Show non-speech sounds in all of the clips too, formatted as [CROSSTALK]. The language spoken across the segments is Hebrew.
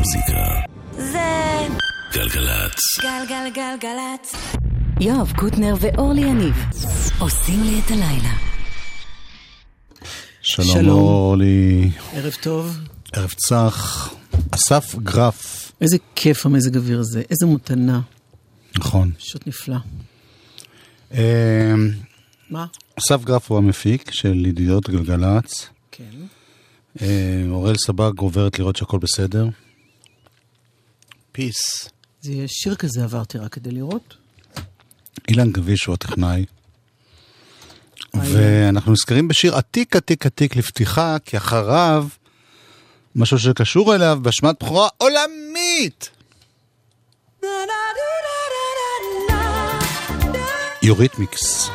מוזיקה. זה... גלגלצ. גלגלגלגלצ. יואב קוטנר ואורלי יניב עושים לי את הלילה. שלום, שלום. אורלי. ערב טוב. ערב צח. אסף גרף. איזה כיף המזג אוויר הזה, איזה מותנה. נכון. פשוט נפלא. אה, מה? אסף גרף הוא המפיק של ידידות גלגלצ. כן. אה, אוראל סבג עוברת לראות שהכל בסדר. Peace. זה יש שיר כזה עברתי רק כדי לראות. אילן גביש הוא הטכנאי. ואנחנו נזכרים בשיר עתיק עתיק עתיק לפתיחה, כי אחריו משהו שקשור אליו באשמת בכורה עולמית. יורית מיקס.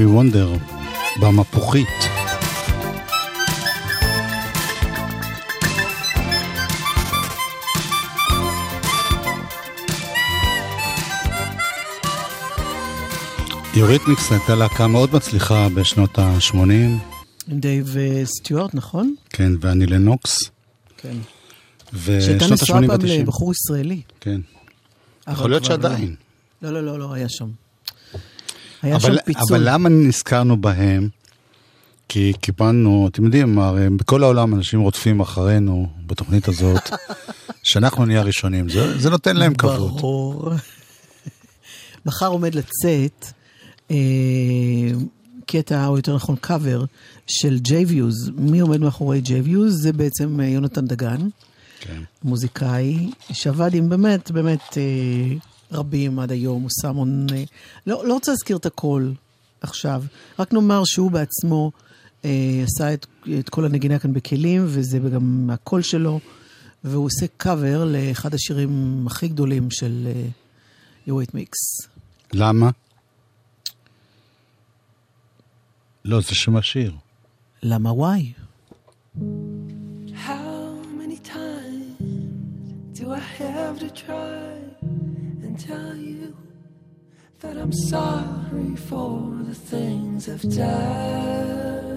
סטיבי וונדר במפוחית. יוריתמיקס הייתה להקה מאוד מצליחה בשנות ה-80, עם דייב אה, סטיוארט, נכון? כן, ואני לנוקס, כן. שהייתה ושנות נשואה ה-80 פעם וה-90. לבחור ישראלי. כן. יכול להיות לא. שעדיין. לא, לא, לא, לא, היה שם. היה אבל, שם פיצול. אבל למה נזכרנו בהם? כי קיבלנו, אתם יודעים, הרי בכל העולם אנשים רודפים אחרינו בתוכנית הזאת, [LAUGHS] שאנחנו נהיה הראשונים. זה, זה נותן להם כבוד. ברור. [LAUGHS] מחר עומד לצאת אה, קטע, או יותר נכון קאבר, של J.Viewz. מי עומד מאחורי J.Viewz? זה בעצם אה, יונתן דגן, כן. מוזיקאי, שעבד עם באמת, באמת אה, רבים עד היום, הוא שם המון... לא, לא רוצה להזכיר את הכל עכשיו, רק נאמר שהוא בעצמו אה, עשה את, את כל הנגינה כאן בכלים, וזה גם הקול שלו, והוא עושה קאבר לאחד השירים הכי גדולים של אה, יורית מיקס. למה? לא, זה שם השיר. למה וואי? How many times do I have to try tell you that I'm sorry for the things I've done?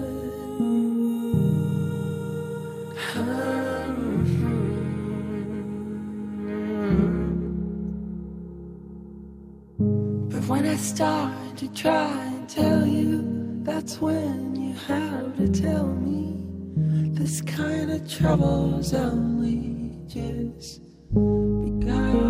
But when I start to try and tell you, that's when you have to tell me this kind of trouble's only just begun.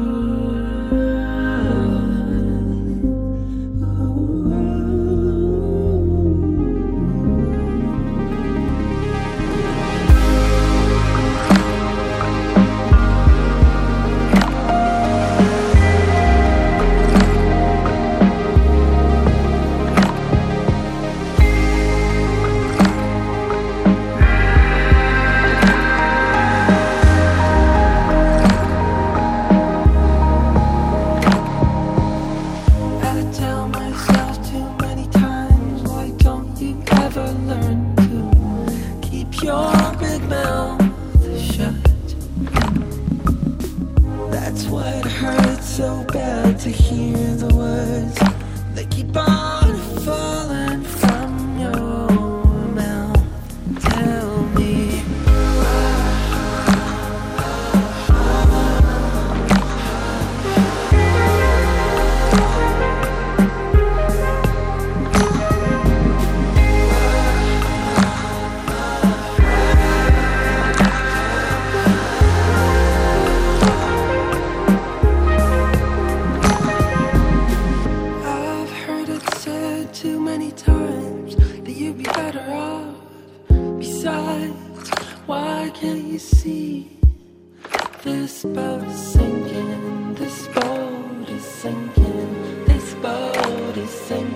everything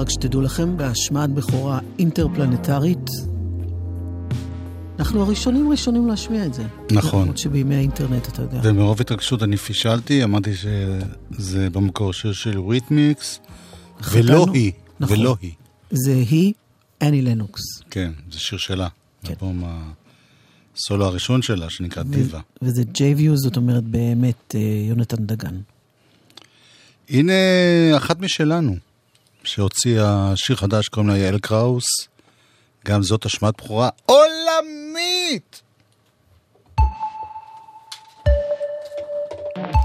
רק שתדעו לכם, בהשמעת בכורה אינטרפלנטרית. אנחנו הראשונים ראשונים להשמיע את זה. נכון. למרות שבימי האינטרנט, אתה יודע. ומרוב התרגשות אני פישלתי, אמרתי שזה במקור שיר של ריתמיקס, ולא. היא, נכון. ולא היא. זה היא, אני לנוקס. כן, זה שיר שלה. כן. אלבום הסולו הראשון שלה, שנקרא דיווה. וזה ג'ייביו, זאת אומרת באמת אה, יונתן דגן. הנה אחת משלנו, שהוציאה שיר חדש, קוראים לה יעל קראוס. גם זאת השמעת בכורה עולמית!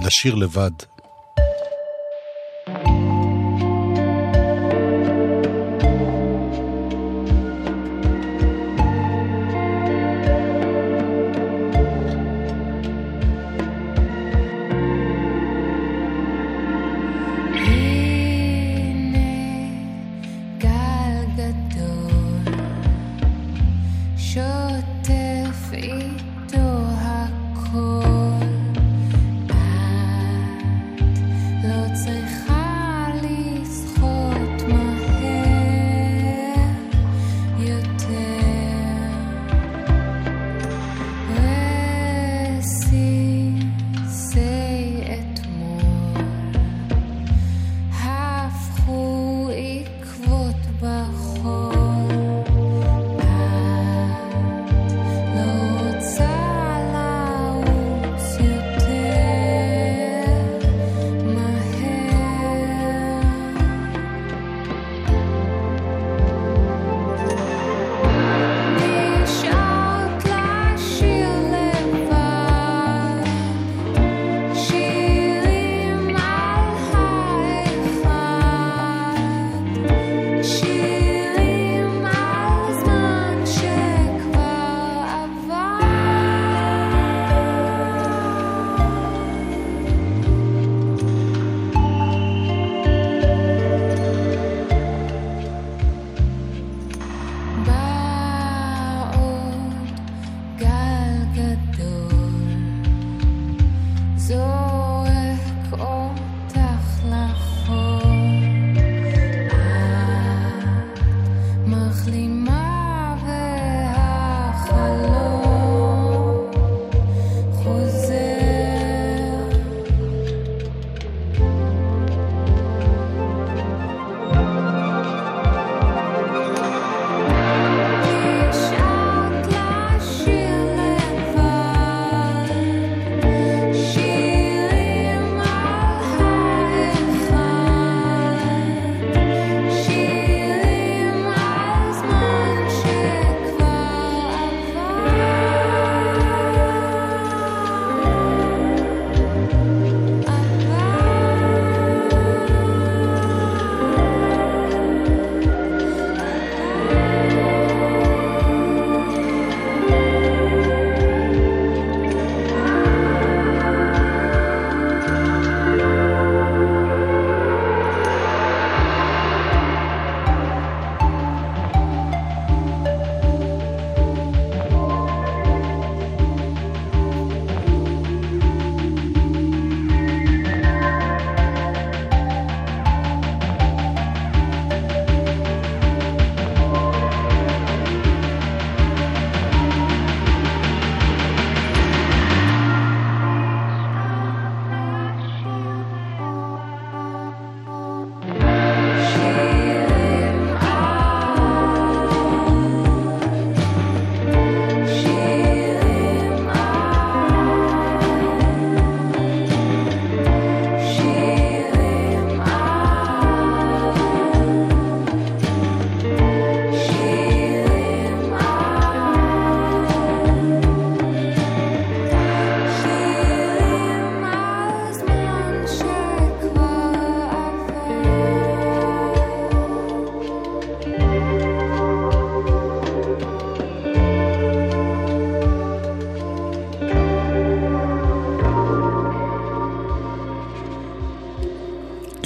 לשיר לבד.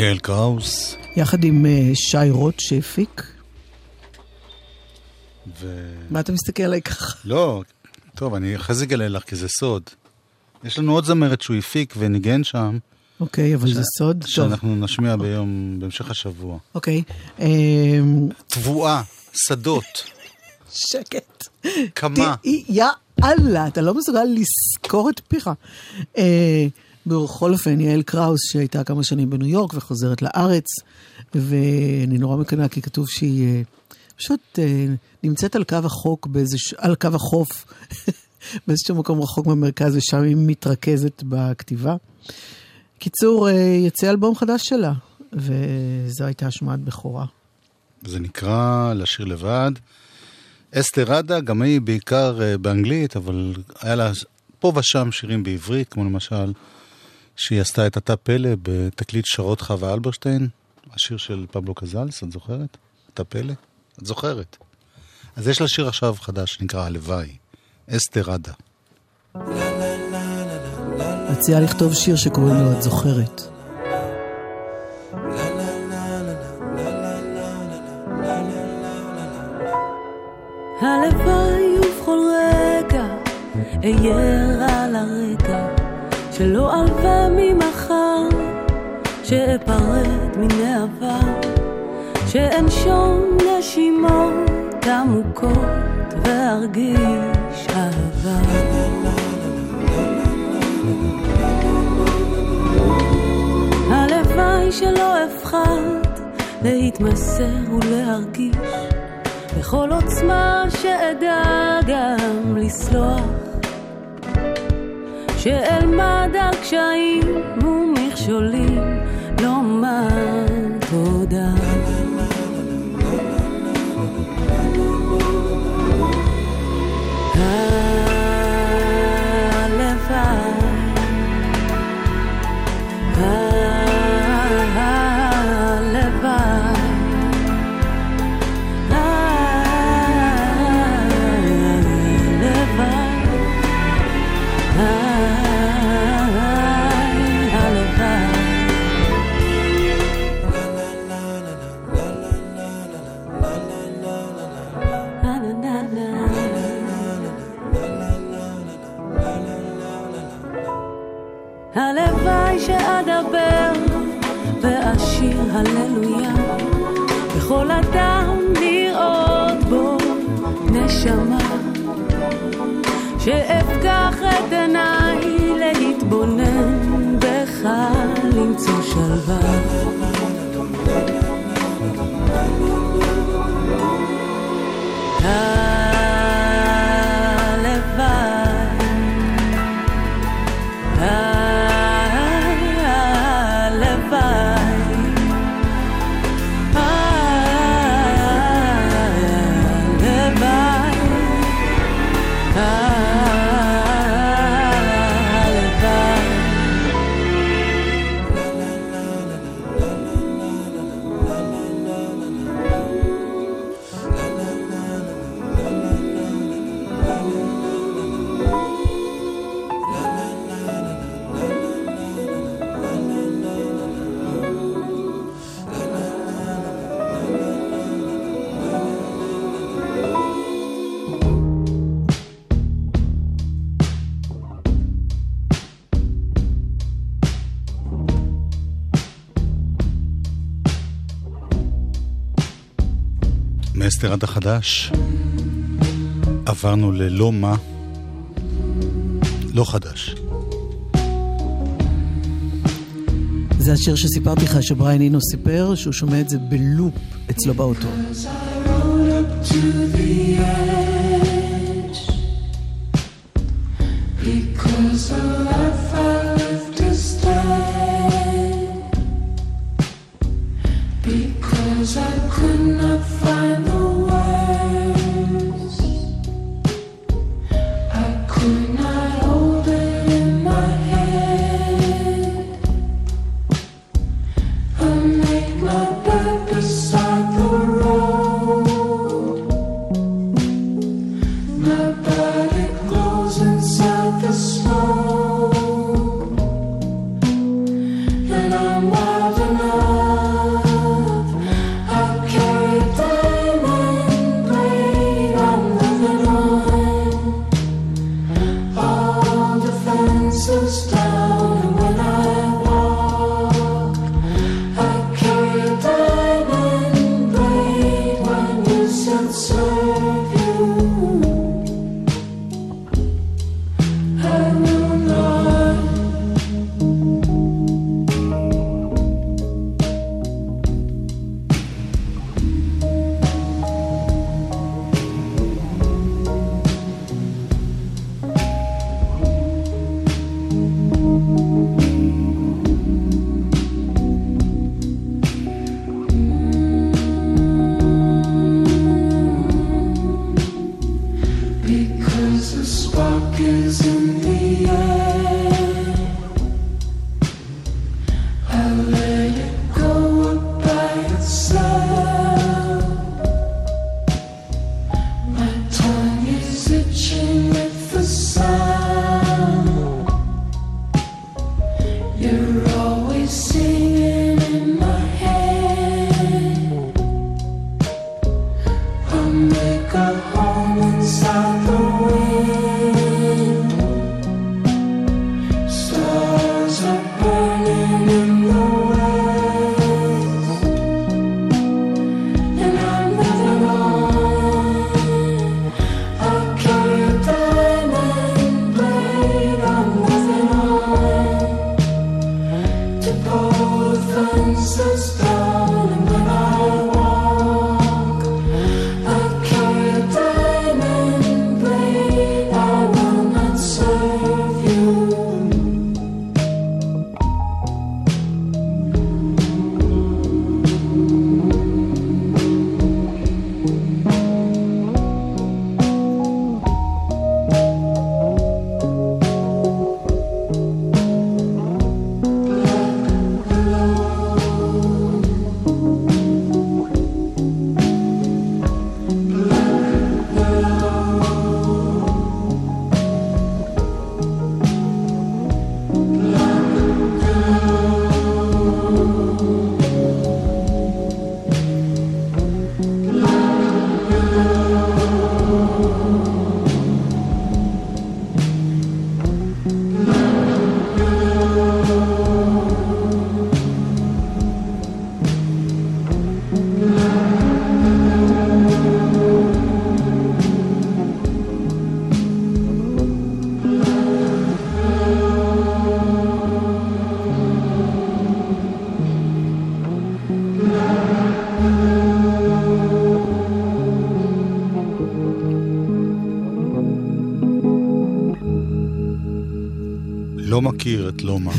יעל קראוס, יחד עם אה, שי רוט שהפיק. ו... מה אתה מסתכל עליי ככה? לא, טוב, אני אחרי זה אגלה לך, כי זה סוד. יש לנו עוד זמרת שהוא הפיק וניגן שם, אוקיי, אבל זה סוד. טוב, שאנחנו נשמיע ביום, בהמשך השבוע. אוקיי. אמ, תבואה, שדות, שקט. כמה. יא אללה, אתה לא מסוגל לזכור את פיך. בכל אופן, יעל קראוס, שהייתה כמה שנים בניו יורק וחוזרת לארץ, ואני נורא מקנאה כי כתוב שהיא אה, פשוט אה, נמצאת על קו החוק, באיזה, על קו החוף, [LAUGHS] באיזשהו מקום רחוק מהמרכז, ושם היא מתרכזת בכתיבה. קיצור, אה, יצא אלבום חדש שלה, וזו הייתה השמעת בכורה. זה נקרא לשיר לבד. אסתר ראדה, גם היא בעיקר באנגלית, אבל היה לה פה ושם שירים בעברית, כמו למשל, שהיא עשתה את אתה פלא בתקליט שרות חווה אלברשטיין, השיר של פבלו קזלס, את זוכרת? אתה פלא? את זוכרת. אז יש לה שיר עכשיו חדש שנקרא הלוואי, אסתר ראדה. מציעה לכתוב שיר שקוראים לו "את זוכרת". הלוואי ובכל רגע אהיה על הרקע שלא אלווה ממחר שאפרד מן העבר שאנשום נשימות עמוקות וארגיש אהבה. הלוואי שלא אפחד להתמסר ולהרגיש בכל עוצמה שאדע גם לסלוח שאלמד על קשיים ומכשולים לומר ואשיר הללויה. בכל אדם לראות בו נשמה. שאפקח את עיניי להתבונן בך למצוא שלווה מאסתר עד החדש עברנו ללא מה, לא חדש. זה השיר שסיפרתי לך שבריין אינו סיפר, שהוא שומע את זה בלופ אצלו באוטו. Because מכיר את לומה,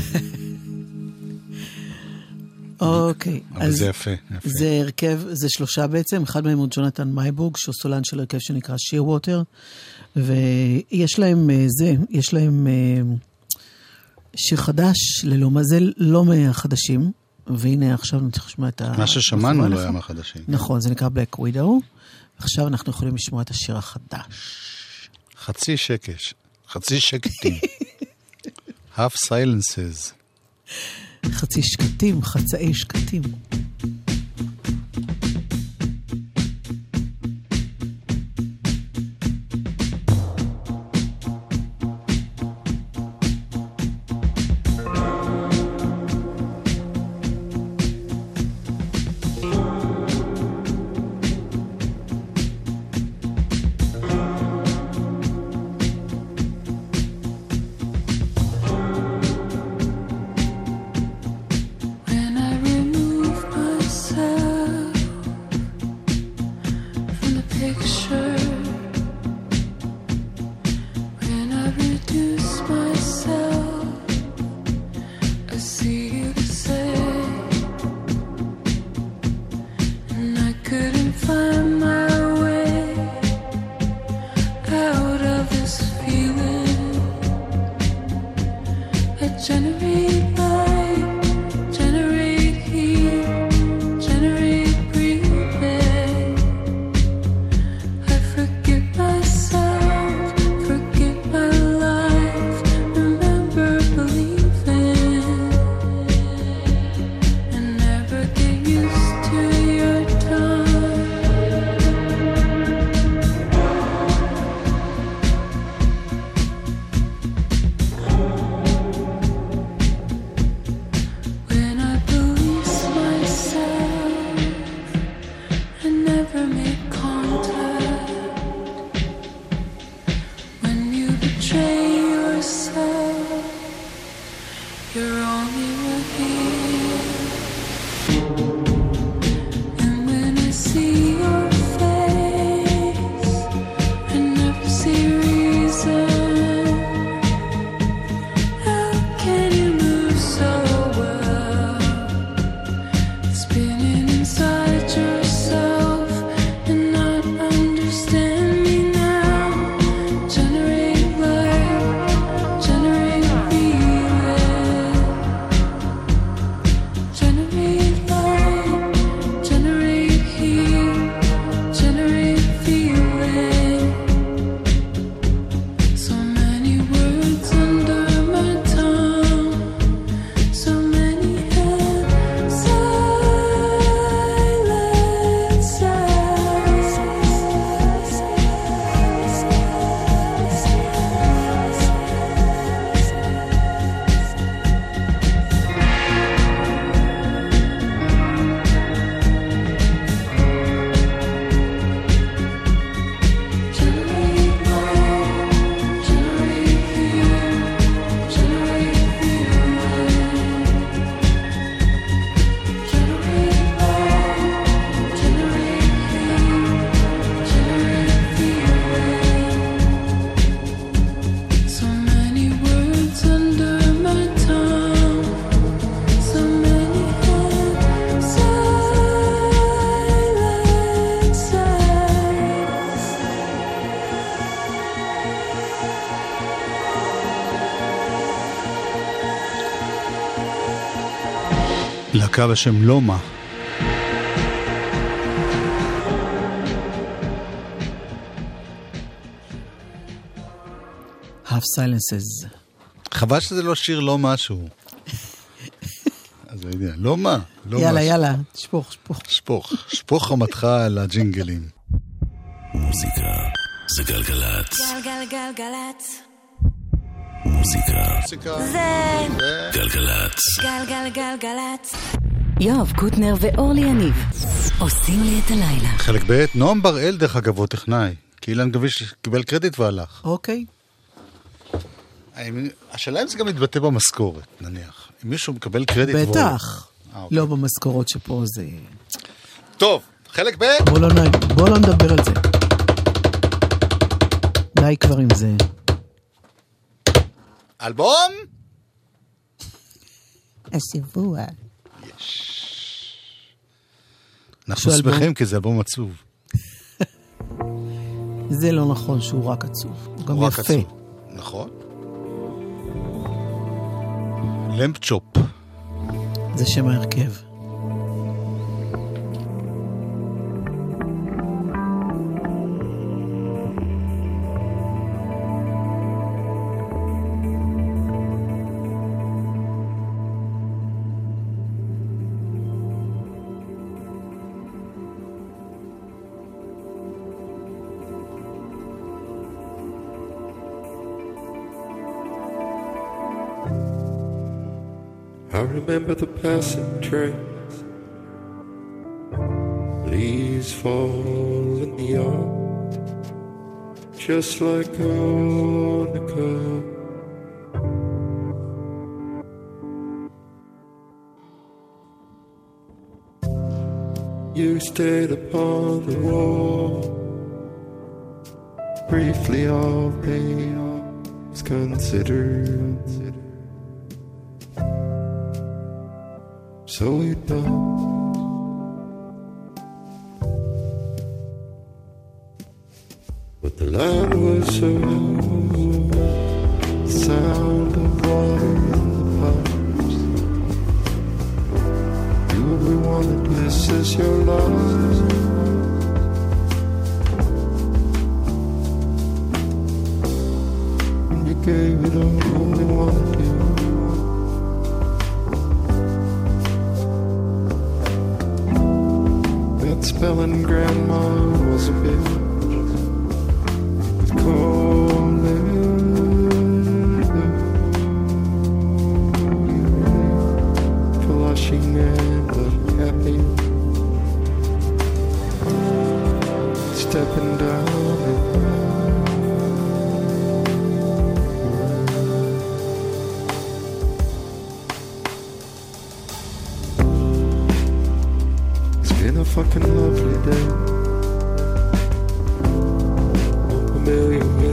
אוקיי, אבל זה יפה, יפה. זה הרכב, זה שלושה בעצם, אחד מהם הוא ג'ונתן מייבורג, שהוא סולן של הרכב שנקרא שיר ווטר, ויש להם אה, זה, יש להם אה, שיר חדש ללומה, זה לא מהחדשים, והנה עכשיו לשמוע את ה... מה ששמענו לא היה? מהחדשים. נכון, זה נקרא Black Widow, עכשיו אנחנו יכולים לשמוע את השיר החדש. חצי שקש, חצי שקטים. [LAUGHS] half silences. חצי שקטים, חצאי שקטים. You're only להקה בשם לומה. Half silences. חבל שזה לא שיר לא משהו. אז אני יודע, לא מה, לא יאללה, משהו. יאללה, שפוך, שפוך. שפוך, שפוך חמתך על הג'ינגלים. מוזיקה זה גלגלצ. גלגלגלגלצ. מוזיקה זה גלגלצ. גלגלגלגלצ. יואב קוטנר ואורלי יניב עושים לי את הלילה. חלק ב', נועם בראל דרך אגב הוא טכנאי. כי אילן גביש קיבל קרדיט והלך. אוקיי. השאלה אם זה גם מתבטא במשכורת, נניח. אם מישהו מקבל קרדיט והוא- בטח. אה, אוקיי. לא במשכורות שפה זה... טוב, חלק ב', בוא לא, נ- בוא לא נדבר על זה. די כבר עם זה. אלבום? השבוע. אנחנו. שמחים כי זה אלבום עצוב. [LAUGHS] זה לא נכון שהוא רק עצוב. הוא גם יפה. עצוב. נכון. למפצ'ופ. זה שם ההרכב. I remember the passing trains, leaves fall in the yard, just like on the car. You stayed upon the wall, briefly all pain was considered. So we thought But the land was so the sound of water in the pipes You only wanted this as your life And you gave it all, only wanted spelling grandma was a bitch with fucking lovely day. I'm familiar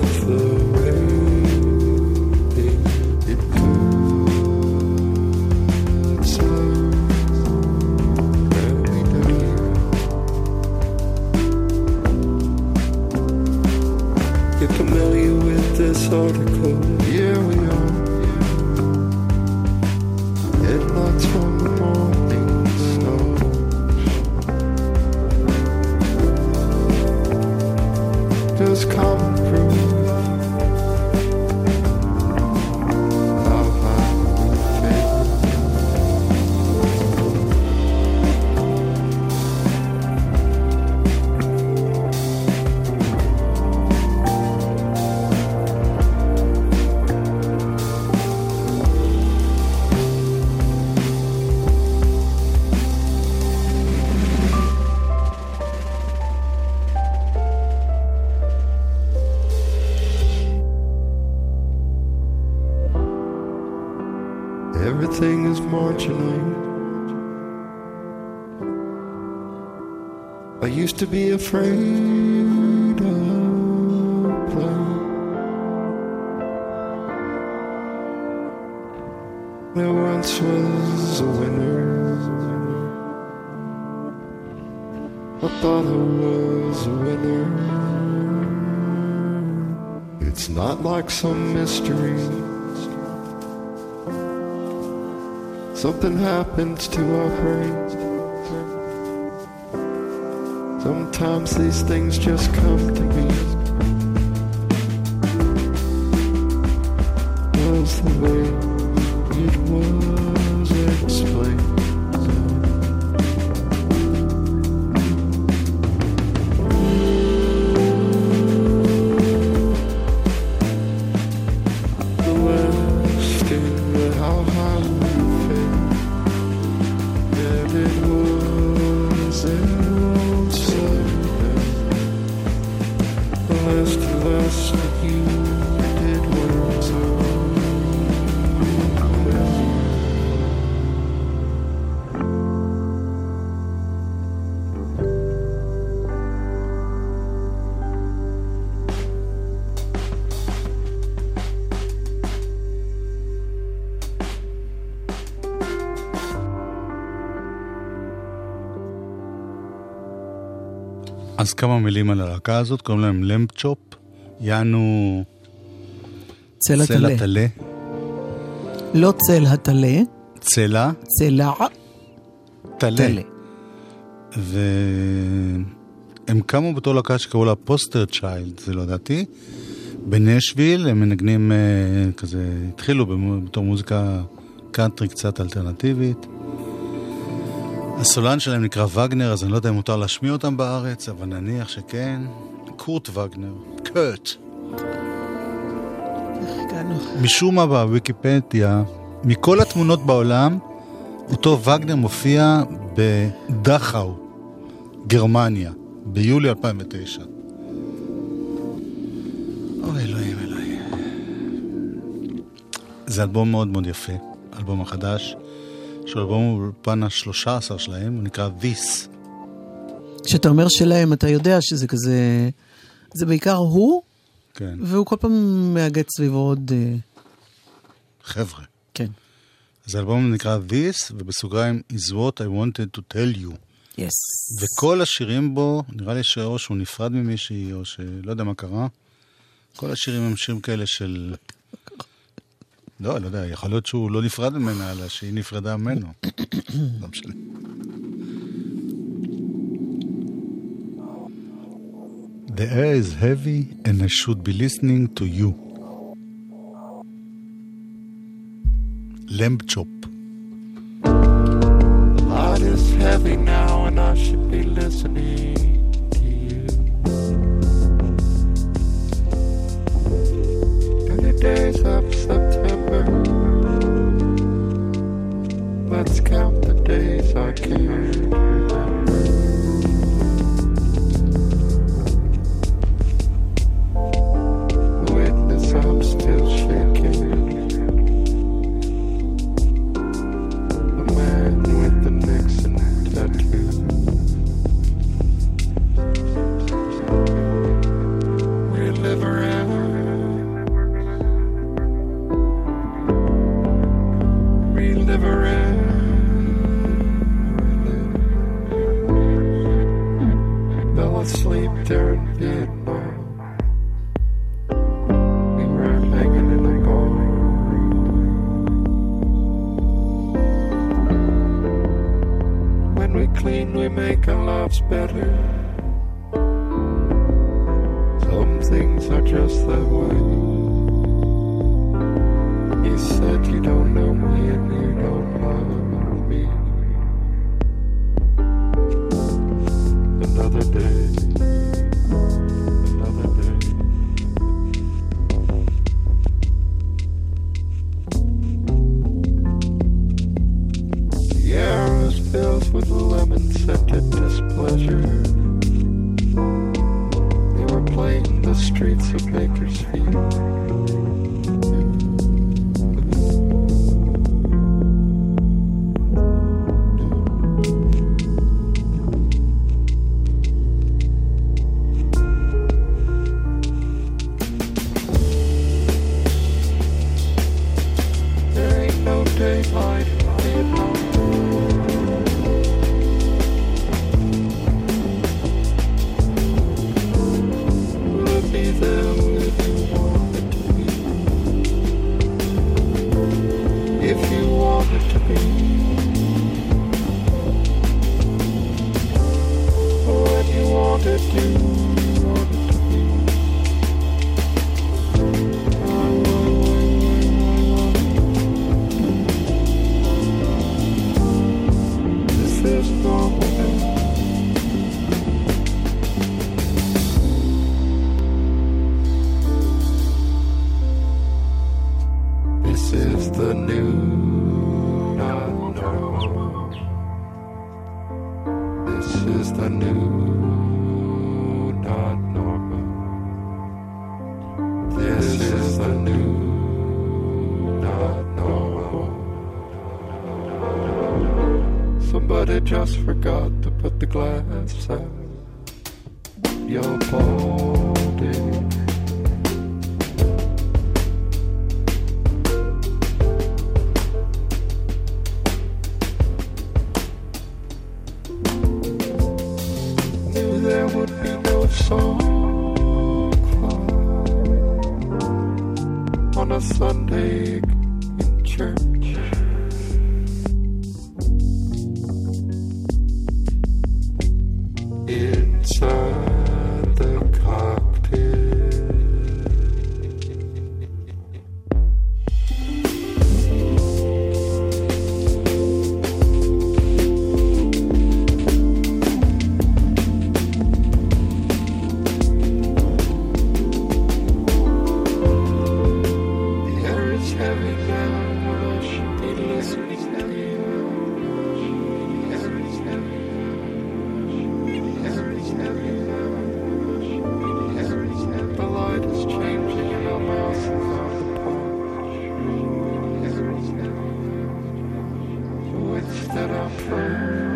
afraid of play. There once was a winner. I thought I was a winner. It's not like some mystery. Something happens to our brains. Sometimes these things just come to me. Was the way it was אז כמה מילים על הלהקה הזאת, קוראים להם Lambchop, יענו צלע צלע טלה. לא צלע טלה, צלע, צלע טלה. והם קמו בתור להקה שקראו לה Poster Child, זה לא ידעתי. בנשוויל הם מנגנים אה, כזה, התחילו בתור מוזיקה קאנטרי קצת אלטרנטיבית. הסולן שלהם נקרא וגנר, אז אני לא יודע אם מותר להשמיע אותם בארץ, אבל נניח שכן. קורט וגנר, קורט. משום מה בוויקיפדיה, מכל התמונות בעולם, אותו וגנר מופיע בדכאו, גרמניה, ביולי 2009. אוי, אלוהים, אלוהים. זה אלבום מאוד מאוד יפה, אלבום החדש, שהוא אלבום השלושה עשר שלהם, הוא נקרא This. כשאתה אומר שלהם, אתה יודע שזה כזה... זה בעיקר הוא, כן, והוא כל פעם מאגד סביבו עוד... אה, חבר'ה. כן. אז האלבום נקרא This, ובסוגריים is what I wanted to tell you. יס. וכל השירים בו, נראה לי שאו שהוא נפרד ממישהי, או שלא יודע מה קרה. כל השירים הם שירים כאלה של... לא, לא יודע, יכול להיות שהוא לא נפרד ממנה, אלא שהיא נפרדה ממנו. [COUGHS] לא משנה. The air is heavy and I should be listening to you. Lamb chop. The light is heavy now, and I should be listening to you. In the days of September, Let's count the days I can't Asleep during Vietnam. We were hanging in a bar. When we clean, we make our lives better. Some things are just that way. You said you don't know me and you don't Just don't that I found.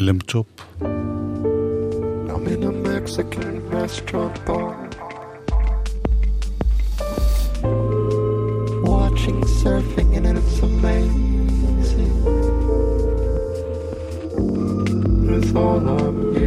Limp Chop. I'm in a Mexican restaurant bar. Watching surfing and it's amazing. It's all I'm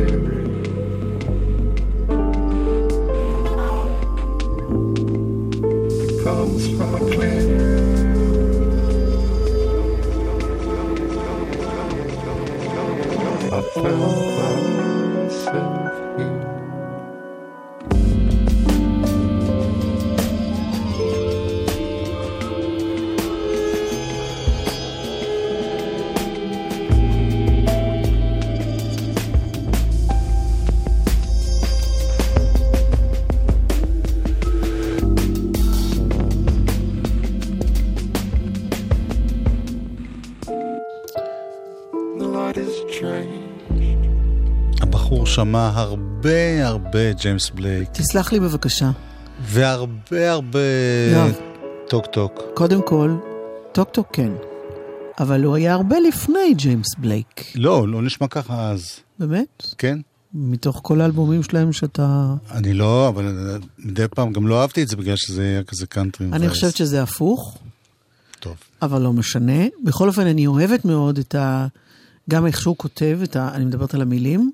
שמע הרבה הרבה ג'יימס בלייק, תסלח לי בבקשה. והרבה הרבה יואב. Talk Talk. קודם כל, Talk Talk כן. אבל הוא היה הרבה לפני ג'יימס בלייק. לא, לא נשמע ככה אז. באמת? כן? מתוך כל האלבומים שלהם שאתה... אני לא, אבל מדי פעם גם לא אהבתי את זה בגלל שזה היה כזה קאנטרי. אני מבאס. חושבת שזה הפוך, טוב. אבל לא משנה. בכל אופן, אני אוהבת מאוד את ה... גם איך שהוא כותב, ה... אני מדברת על המילים,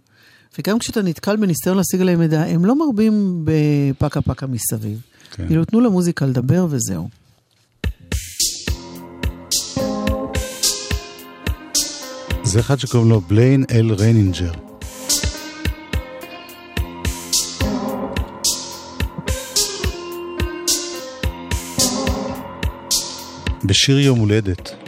וגם כשאתה נתקל בניסיון להשיג עליהם מידע, הם לא מרבים בפקה פקה מסביב. כן. כאילו, תנו למוזיקה לדבר וזהו. זה אחד שקוראים לו בליין אל ריינינג'ר. בשיר יום הולדת.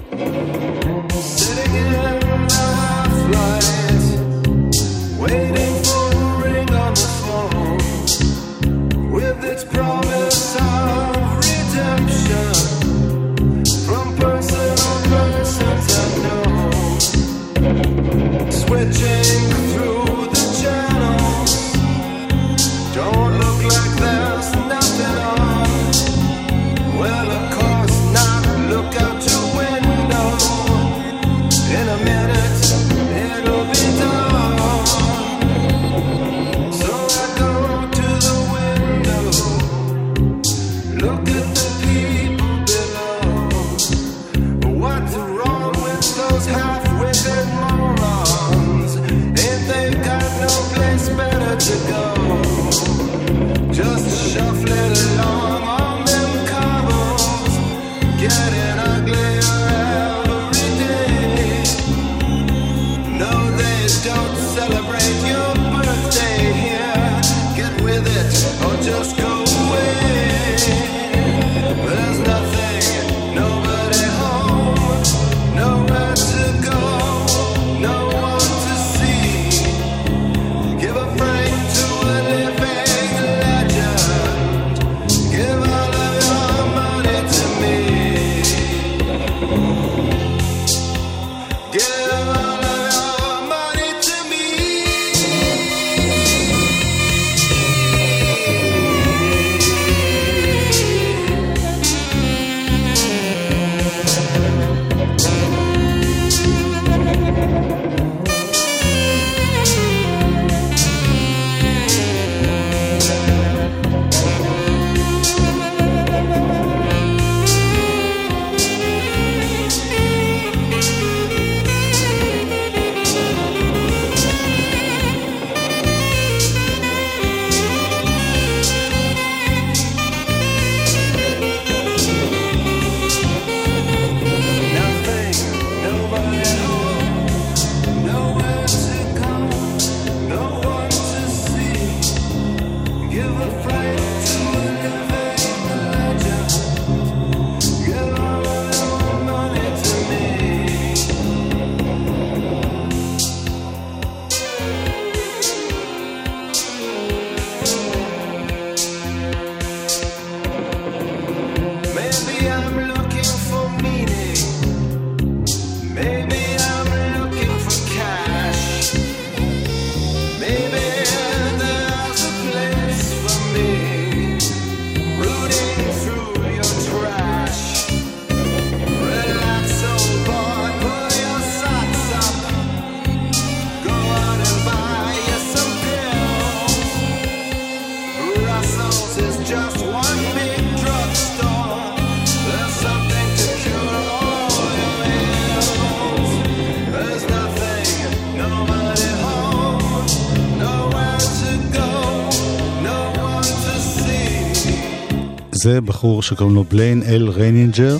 זה בחור שקוראים לו בליין אל ריינינג'ר.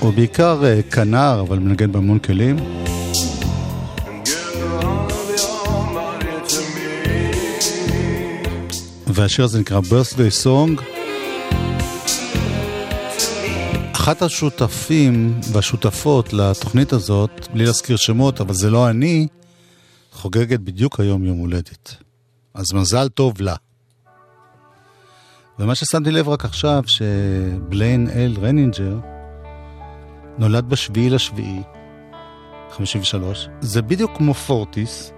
הוא בעיקר אה, כנר, אבל מנגן בהמון כלים. והשיר הזה נקרא birthday song. אחת השותפים והשותפות לתוכנית הזאת, בלי להזכיר שמות, אבל זה לא אני, חוגגת בדיוק היום יום הולדת. אז מזל טוב לה. ומה ששמתי לב רק עכשיו, שבליין אל ריינינג'ר נולד בשביעי לשביעי, 53. זה בדיוק כמו פורטיס,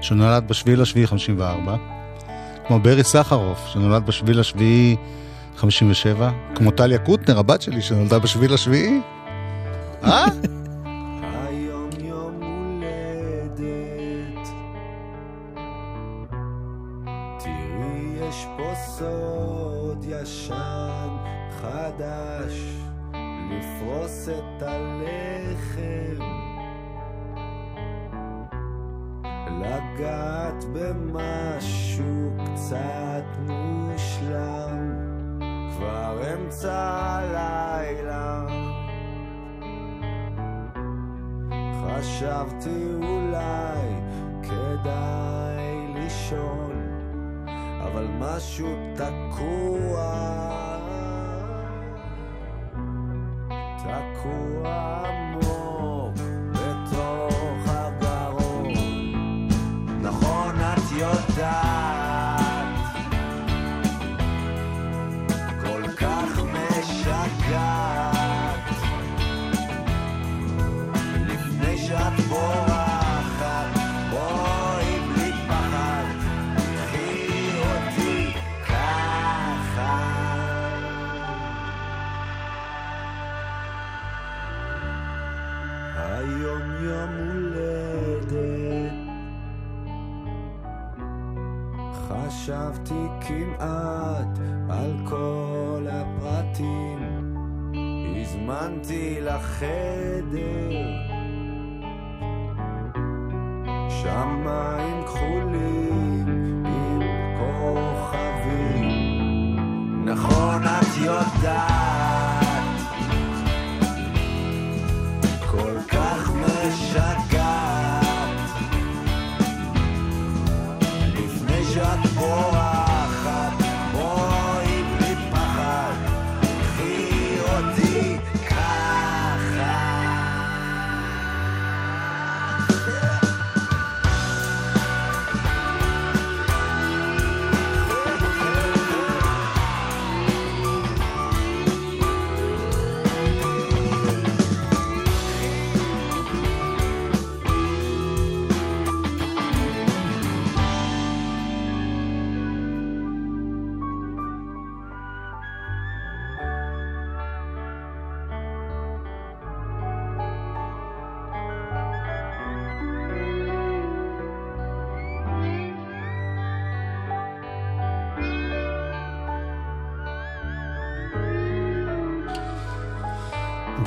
שנולד בשביעי לשביעי 54. כמו ברי סחרוף, שנולד בשביעי לשביעי 57, כמו טליה קוטנר, הבת שלי, שנולדה בשביעי לשביעי. אה? לגעת במשהו קצת מושלם, כבר אמצע הלילה. חשבתי אולי כדאי לישון, אבל משהו תקוע. תקוע. הזמנתי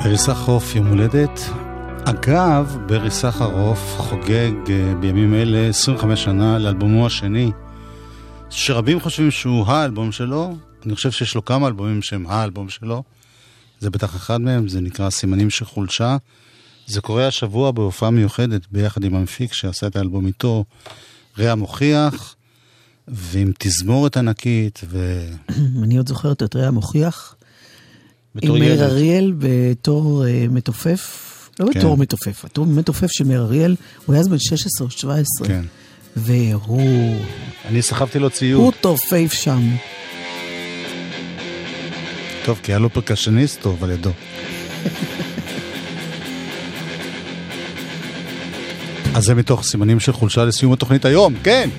ברי סחרוף יום הולדת. אגב, ברי סחרוף חוגג אה, בימים אלה 25 שנה לאלבומו השני, שרבים חושבים שהוא האלבום שלו, אני חושב שיש לו כמה אלבומים שהם האלבום שלו. זה בטח אחד מהם, זה נקרא סימנים של חולשה. זה קורה השבוע בהופעה מיוחדת ביחד עם המפיק שעשה את האלבום איתו, רע מוכיח, ועם תזמורת ענקית, ו... [CLEARS THROAT] אני עוד זוכרת את רע מוכיח. עם מאיר. אריאל בתור אה, מתופף, לא כן. בתור מתופף, בתור מתופף של מאיר אריאל, הוא היה אז בן 16 או 17, כן. והוא אני סחבתי לו ציוד. הוא תופף שם. טוב, כי היה לו פרקשניסט טוב על ידו. אז זה מתוך סימנים של חולשה לסיום התוכנית היום, כן!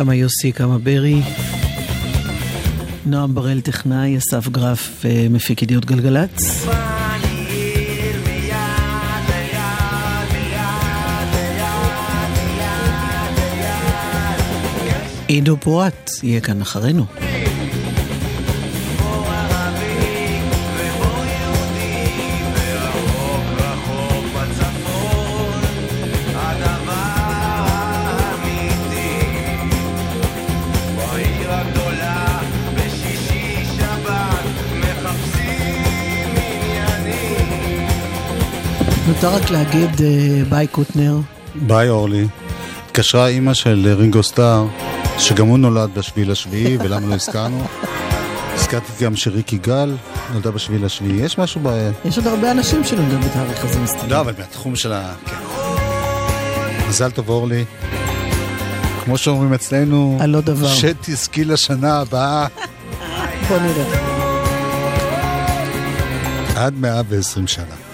כמה יוסי, כמה ברי. נועם בראל טכנאי, אסף גרף אה, מפיק ידיעות גלגלצ. עידו פורט יהיה כאן אחרינו. נותר רק להגיד אה, ביי קוטנר. ביי אורלי. התקשרה אימא של רינגו סטאר, שגם הוא נולד בשביעי לשביעי, [LAUGHS] ולמה לא הזכרנו? הזכרתי גם שריקי גל נולדה בשביעי לשביעי. יש משהו ב... יש עוד הרבה אנשים שנולדו בתאריך הזה מסתבר. לא, אבל מהתחום של ה... כן. מזל טוב אורלי. כמו שאומרים אצלנו, על לא דבר. שתזכי לשנה הבאה בוא נראה. עד 120 שנה.